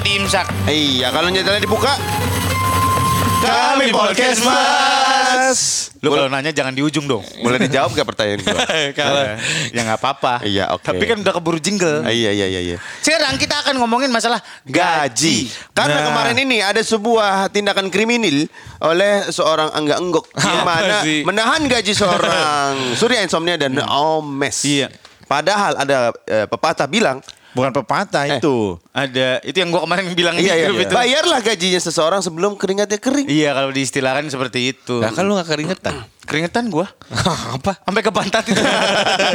nyetelnya di imsak. Iya, kalau nyetelnya dibuka. Kami podcast mas. Lu kalau nanya jangan di ujung dong. Boleh dijawab gak pertanyaan gue? Kalau ya nggak apa-apa. Iya, oke. Tapi kan udah keburu jingle. Ah, iya, iya, iya, iya. Sekarang kita akan ngomongin masalah gaji. Karena Nah. kemarin ini ada sebuah tindakan kriminal oleh seorang Angga Enggok di mana sih? menahan gaji seorang Surya Insomnia dan Omes. Iya. Padahal ada eh, pepatah bilang, Bukan pepatah itu. Ada itu yang gua kemarin bilang di iya, iya, grup itu. bayarlah gajinya seseorang sebelum keringatnya kering. Iya kalau diistilahkan seperti itu. Nah kan lu gak keringetan. Keringetan gua. Apa? Sampai ke pantat itu.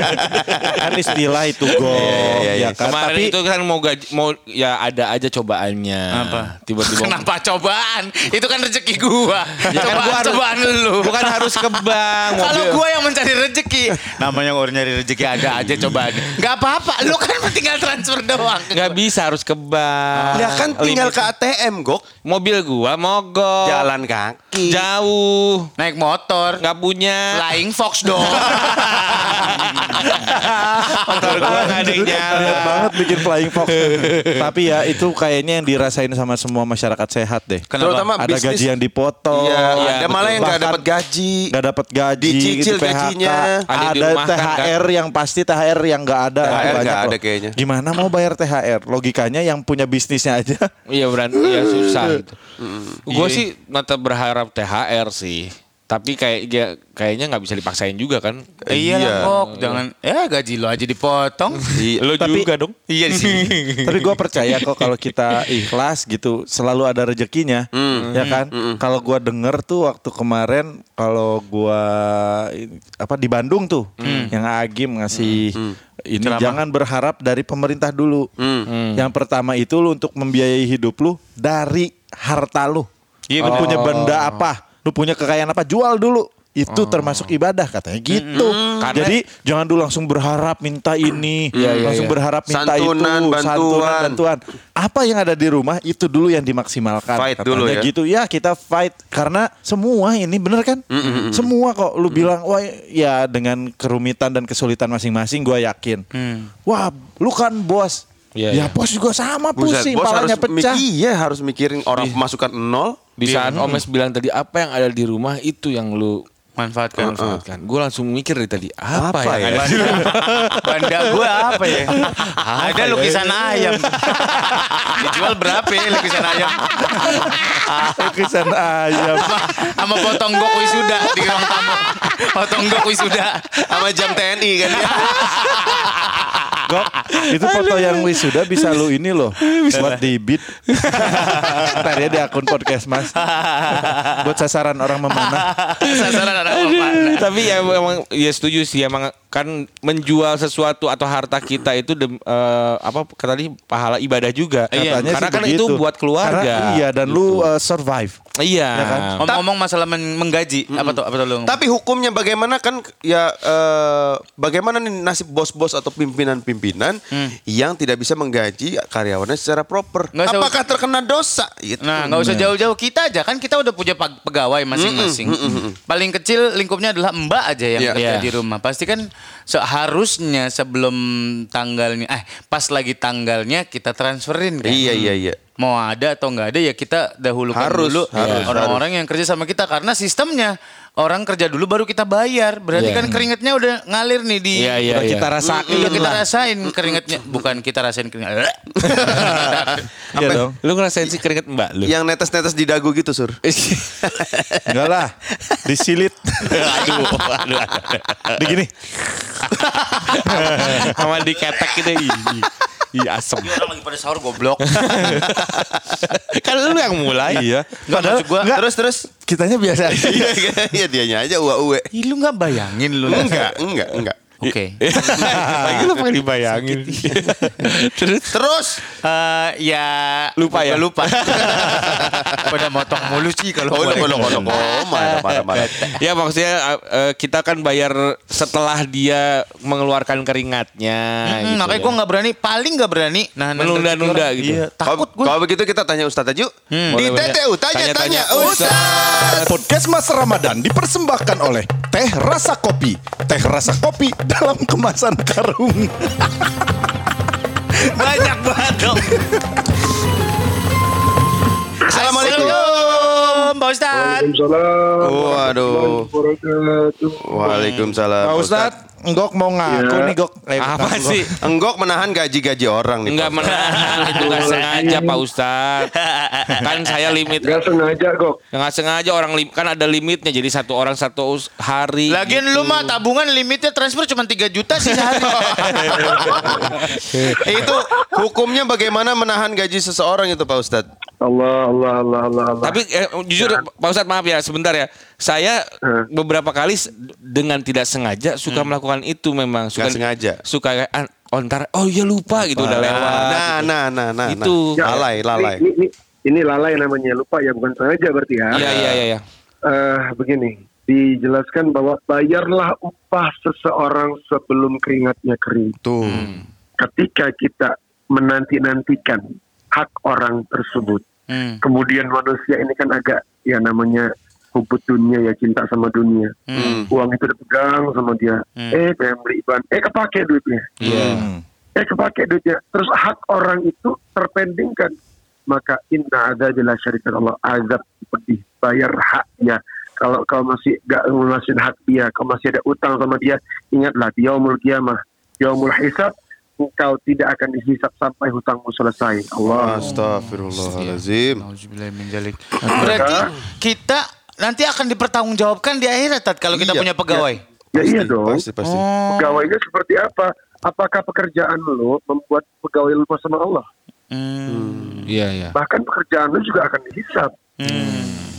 kan istilah itu go iya, iya. ya kan Kemarin tapi itu kan mau gaji, mau ya ada aja cobaannya. Apa? Tiba-tiba. Kenapa cobaan? Itu kan rezeki gua. Ya kan cobaan, gua harus- cobaan lu. Bukan harus ke bank. Kalau gua yang mencari rezeki, namanya orang nyari rezeki ada aja cobaan. Gak apa-apa, lu kan tinggal transfer doang. nggak bisa harus ke bank. Ya kan tinggal Limit- ke ATM, Gok. mobil gua mogok. Jalan kaki. jauh. Naik motor, Nggak punya. Flying Fox dong. Motor gua nggak ada yang nyala. Banget bikin flying fox tapi ya itu kayaknya yang dirasain sama semua masyarakat sehat deh Terutama ada bisnis. gaji yang dipotong Iya, Iya, ada malah yang nggak Bahkan dapat gaji. nggak dapat gaji Dicicil gitu, PHK. gajinya. Ada dirumahkan, THR yang pasti THR yang nggak ada THR banyak loh. ada kayaknya. gimana mau bayar THR logikanya yang punya bisnisnya aja Iya berarti ya susah gitu. Gue sih tetap berharap THR sih. Tapi kayak ya, kayaknya nggak bisa dipaksain juga kan. iya Iya. lah kok, jangan eh gaji lo aja dipotong. Lo Tapi- juga dong. iya di sini. Tapi gue percaya kok kalau kita ikhlas gitu selalu ada rezekinya, ya kan? Kalau gue denger tuh waktu kemarin kalau gue apa di Bandung tuh, yang Agim ngasih ini Ceramah. jangan berharap dari pemerintah dulu. Yang pertama itu lu untuk membiayai hidup lu dari harta lu. Iya, bener. punya benda apa? Lu punya kekayaan apa? Jual dulu. Itu termasuk ibadah katanya gitu. Karena- Jadi jangan dulu langsung berharap minta ini, Iya, iya, langsung iya. berharap minta Santunan, itu, bantuan. santunan, bantuan. Apa yang ada di rumah itu dulu yang dimaksimalkan. Fight katanya dulu ya. Gitu ya kita fight karena semua ini bener kan? Semua kok lu bilang wah ya dengan kerumitan dan kesulitan masing-masing gue yakin. Wah lu kan bos. Iya, ya iya. bos juga sama Buset, pusing, bos harus palanya pecah. mik- iya harus mikirin orang pemasukan nol. Di saat Omes bilang tadi apa yang ada di rumah itu yang lu Manfaatkan. manfaatkan. Gue langsung mikir dari tadi Apa apa, yang ya? ada di Banda gue apa ya? Ada lukisan ayam. Dijual berapa ya lukisan ayam? Lukisan ayam. Sama potong gok wisuda di ruang tamu. Potong gok wisuda. Sama jam TNI kan ya. Gok, itu foto yang wisuda bisa lu ini loh buat di beat. Ntar ya di akun podcast mas. buat sasaran orang memanah. Sasaran anak bapak. Tapi ya emang ya setuju sih emang kan menjual sesuatu atau harta kita itu dem- eh, apa kata tadi pahala ibadah juga. Katanya Karena sih kan begitu. itu buat keluarga. Karena, iya dan lu uh, survive. Iya. Ya kan? Ngomong-ngomong masalah men- menggaji, apa tuh? Apa tuh lu? Tapi hukumnya bagaimana kan ya eh, bagaimana nih nasib bos-bos atau pimpinan-pimpinan yang tidak bisa menggaji karyawannya secara proper? Usah- Apakah terkena dosa? Gitu. Nah, nggak usah jauh-jauh kita aja kan kita udah punya pegawai masing-masing. Paling kecil lingkupnya adalah mbak aja yang Iya. kerja Iya. di rumah. Pasti kan seharusnya sebelum tanggalnya, eh pas lagi tanggalnya kita transferin kan. Iya iya iya. Mau ada atau nggak ada ya kita dahulukan Harus, dulu harus, orang-orang yang kerja sama kita karena sistemnya orang kerja dulu baru kita bayar. Berarti Iya. kan keringetnya udah ngalir nih di iya, Udah iya. kita rasain Iya, kita rasain keringetnya, bukan kita rasain keringet. Iya dong. Lu ngerasain sih keringet mbak lu? Yang netes-netes di dagu gitu, Sur. Enggak lah. Disilit. aduh, aduh, aduh. Di gini. Sama diketek gitu. Ih, asem. Orang lagi pada sahur goblok. kan lu yang mulai. Iya. Padahal gua enggak, Terus terus. kitanya biasa aja. Iya iya dianya aja uwe-uwe. Ih, lu nggak bayangin lu. Enggak, enggak, enggak. Oke. Lagi lu pengen dibayangin. Terus Terus Eh, ya Lupa ya? Lupa. Pada motong mulu sih kalau Oh, lo lo marah marah marah. ya maksudnya uh, kita kan bayar setelah dia mengeluarkan keringatnya. Hmm, gitu makanya ya. gue nggak berani, paling nggak berani. Nah, Menunda-nunda gitu. Iya, takut gue. Kalau begitu kita tanya Ustadz Aju. Di Boleh, boleh. TTU tanya-tanya Tanya-tanya Ustadz. Podcast Mas Ramadan dipersembahkan oleh Teh Rasa Kopi. Teh Rasa Kopi dalam kemasan karung. Banyak banget dong. Pak Ustadz. Waduh. Waalaikumsalam. warahmatullahi wabarakatuh. Waalaikumsalam. Pak Ustadz, Enggok mau ngaku Iya. nih Gok. Eh, Apa bukan, Gok. sih? Enggok menahan gaji-gaji orang nih. Enggak menahan itu nggak sengaja Pak Ustadz. Kan saya limit Gak sengaja kok. nggak sengaja orang lim- kan ada limitnya jadi satu orang satu hari. Lagian lu mah tabungan limitnya transfer cuma 3 juta sih sehari. itu hukumnya bagaimana menahan gaji seseorang itu Pak Ustadz? Allah, Allah, Allah, Allah, Allah. Tapi eh, jujur Pak Ustadz maaf ya sebentar ya. Saya Hmm. beberapa kali dengan tidak sengaja suka melakukan itu memang suka Nggak sengaja. Suka kayak ah, oh ntar oh iya lupa gitu udah lewat. Nah, nah, nah, nah. Itu. nah. Lalai, lalai. Ini, ini, ini lalai namanya lupa ya bukan sengaja berarti ya. Iya iya iya iya. Eh, begini, dijelaskan bahwa bayarlah upah seseorang sebelum keringatnya kering. Tuh. Ketika kita menanti-nantikan hak orang tersebut, Hmm. kemudian manusia ini kan agak ya namanya hubut dunia ya cinta sama dunia. Hmm. Uang itu dipegang sama dia. Eh pengen beli ban, eh kepake duitnya. Hmm. eh kepake duitnya. Terus hak orang itu terpendingkan. Maka inna ada jelas syarikat Allah azab pedih bayar haknya. Kalau kau masih gak ngelunasin hak dia, kau masih ada utang sama dia, ingatlah di yaumul kiamah, yaumul hisab, engkau tidak akan dihisap sampai hutangmu selesai. Allah. Astagfirullahaladzim. Nauzubillahiminzalik. Berarti kita nanti akan dipertanggungjawabkan di akhirat Tat, kalau kita Iya. punya pegawai. Ya iya dong. Pasti, pasti. Pegawainya seperti apa? Apakah pekerjaan lo membuat pegawai lupa sama Allah? Iya iya. Bahkan pekerjaan lu juga akan dihisap.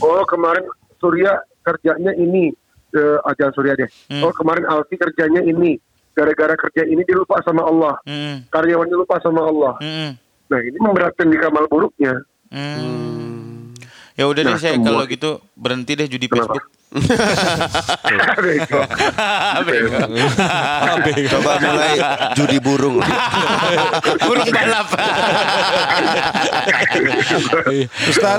Oh kemarin Surya kerjanya ini, eh, ajan Surya deh. Oh kemarin Alfi kerjanya ini, gara-gara kerja ini dia lupa sama Allah. Hmm. Karyawannya lupa sama Allah. Hmm. Nah ini memberatkan di kamal buruknya. Hmm. Ya udah deh Nah, saya semua- kalau gitu berhenti deh judi Kenapa? Facebook. Bego. Coba mulai judi burung. Burung balap. Ustaz,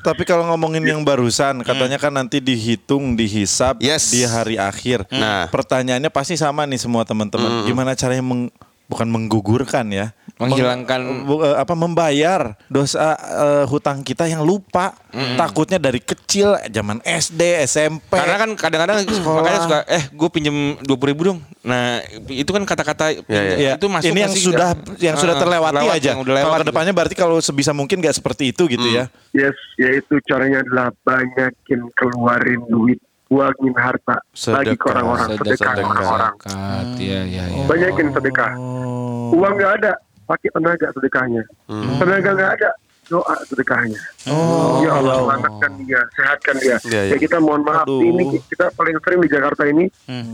tapi kalau ngomongin yang barusan, katanya kan nanti dihitung, dihisap Yes. di hari akhir. Nah. pertanyaannya pasti sama nih semua teman-teman. Gimana caranya meng- bukan menggugurkan ya? Menghilangkan Bu- eh, apa membayar dosa eh, hutang kita yang lupa. Takutnya dari kecil zaman SD, SMP. Karena kan kadang-kadang makanya suka eh gue pinjem dua ribu dong. Nah itu kan kata-kata Ya, itu masuk ini yang sih? sudah yang sudah Ah, terlewati lewat, aja. yang udah Kalau lewat ke depannya berarti kalau sebisa mungkin nggak seperti itu gitu ya. Yes, yaitu caranya adalah banyakin keluarin duit, buangin harta bagi ke Sedekah. orang-orang, gitu. sedekah ke orang-orang. Zakat, Iya iya iya. Banyakin sedekah. Oh. Uang nggak ada, pakai tenaga sedekahnya. Tenaga nggak ada, doa sedekahnya. ya Allah, selamatkan dia, sehatkan dia. Iya, iya. Ya kita mohon maaf, Aduh. ini kita paling sering di Jakarta ini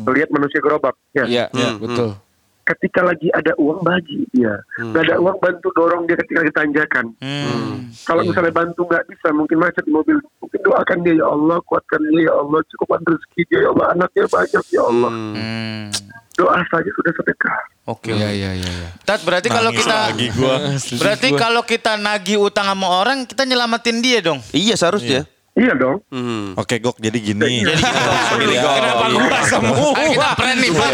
melihat manusia gerobak. Ya. Iya iya betul. Ketika lagi ada uang bagi dia, nggak ada uang bantu dorong dia ketika ditanjakan. Hmm. Kalau misalnya bantu nggak bisa, mungkin macet di mobil, mungkin doakan dia ya Allah, kuatkan dia ya Allah, cukupkan rezeki dia ya Allah, anaknya banyak ya Allah. Hmm. Doa saja sudah sedekah. Oke. Iya iya iya. iya. Tat berarti kalau kita berarti kalau kita nagih utang sama orang kita nyelamatin dia dong. Iya seharusnya. Iya dong. Hmm. Oke Gok, jadi gini. Jadi. Sorry, Gok. Kenapa gua semua? Kan kita friend nih, Bang.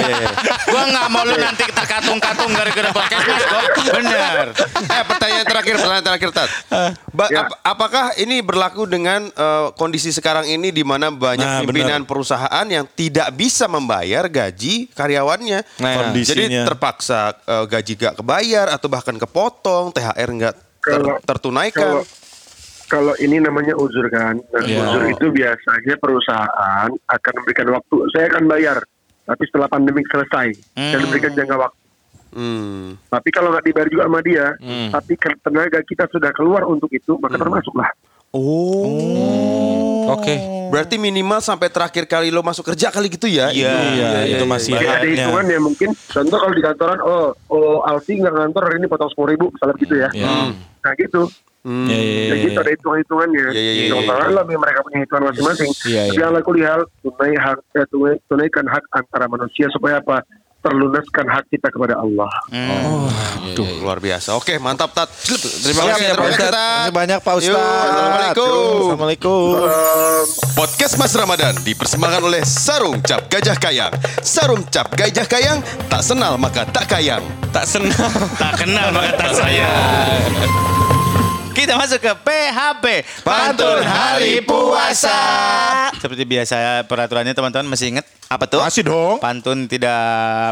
Gua nggak mau lu nanti terkatung-katung gara-gara podcast Mas, Gok. Bener. Eh pertanyaan terakhir, pertanyaan terakhir Tat. Ba- Ya. ap- apakah ini berlaku dengan eh, kondisi sekarang ini di mana banyak Nah, pimpinan perusahaan yang tidak bisa membayar gaji karyawannya? Nah, kondisinya. Jadi terpaksa eh, gaji gak kebayar atau bahkan kepotong, THR nggak ter- tertunaikan. Kalau kalau ini namanya uzur kan, nah, Iya. uzur itu biasanya perusahaan akan memberikan waktu. Saya akan bayar, tapi setelah pandemik selesai, dan memberikan jangka waktu. Hmm. Tapi kalau nggak dibayar juga sama dia, Hmm. tapi tenaga kita sudah keluar untuk itu, maka termasuklah. Oh. Oke. Berarti minimal sampai terakhir kali lo masuk kerja kali gitu ya? Iya. Iya, itu masih Jadi ada hitungan ya mungkin, contoh kalau di kantoran, oh, oh Alfi nggak ngantor hari ini potong sepuluh ribu, misalnya gitu ya. Iya. Nah gitu, Hmm. Iya, iya, ya iya. gitu ada hitung-hitungannya. Iya, iya, iya, Hitung-hitungan lah, mereka punya hitungan masing-masing. Iya, Tapi iya. ala kulli hal, tunai hak, eh, tunai- tunaikan hak antara manusia supaya apa? Terlunaskan hak kita kepada Allah. Tuh, luar biasa. Oke, mantap Tat. Terima kasih ya, Pak terima. Tat. Kasih banyak Pak Yuk, Ustadz. Assalamualaikum. Assalamualaikum. Podcast Mas Ramadan dipersembahkan oleh Sarung Cap Gajah Kayang. Sarung Cap Gajah Kayang, tak senal maka tak kayang. Tak senang. Tak kenal maka tak sayang. Kita masuk ke PHP Pantun Hari Puasa. Seperti biasa peraturannya teman-teman masih ingat apa tuh? Masih dong. Pantun tidak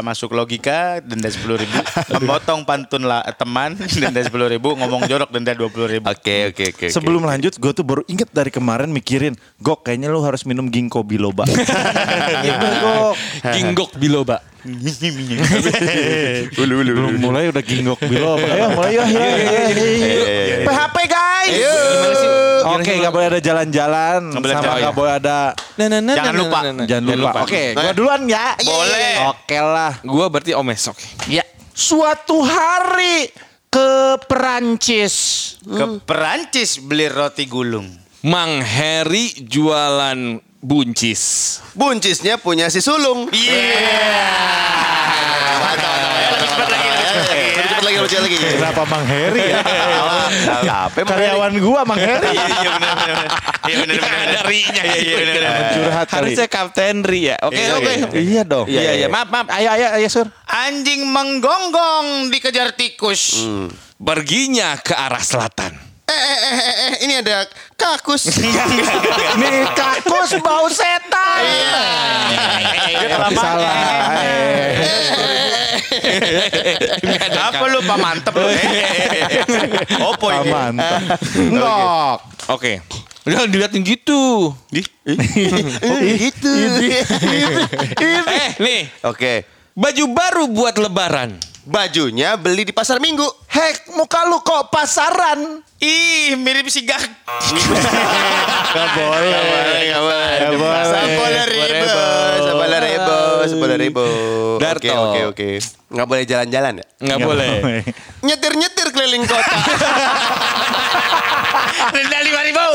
masuk logika denda sepuluh ribu. Memotong pantun lah teman denda sepuluh ribu. Ngomong jorok denda dua puluh ribu. Oke oke oke. Sebelum lanjut, gue tuh baru inget dari kemarin mikirin, Gok kayaknya lu harus minum ginkgo biloba. gitu Gok. Ginggok biloba. Belum mulai udah ginggok biloba. Ayo mulai yuk. PHP guys. Oke, nggak boleh ada jalan-jalan, sama nggak ya. boleh ada. Jangan lupa. Jangan lupa. Oke, gua duluan ya. Boleh. Oke lah. Gue berarti omes, oke. Ya. Suatu hari ke Perancis. Ke Perancis beli roti gulung. Mang Heri jualan buncis. Buncisnya punya si sulung. Lebih cepat lagi, lebih cepat lagi. Kenapa Mang Heri ya? Apa emang Karyawan gua Mang Heri. Iya iya benar benar. Iya benar benar. Ya. Iya benar benar. Curhat kali. Harusnya Kapten Ri ya. Oke, Iya, oke. iya. Iya dong. Iya, iya. Maaf, maaf. Ayo, ayo, ayo, Sur. Anjing menggonggong dikejar tikus. Perginya ke arah selatan. Eh, eh, eh, eh, eh, ini ada kakus. Nih kakus bau setan. Tapi salah. Apa lu Pak Mantep lu? Opo ini? Mantap. Ngok. Oke. Jangan diliatin gitu. Gitu. Eh, nih. Oke. Baju baru buat lebaran. Bajunya beli di pasar minggu. Hek, muka lu kok pasaran? Ih, mirip si Gak. Gak boleh. Gak boleh. Gak boleh. Sepuluh ribu. Sepuluh ribu. Sepuluh ribu. Oke Darto. oke oke. Nggak boleh jalan-jalan ya? Nggak boleh. Nyetir-nyetir keliling kota. Denda lima ribu.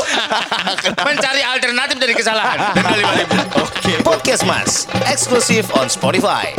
Mencari alternatif dari kesalahan. Denda lima ribu. Podcast Mas, eksklusif on Spotify.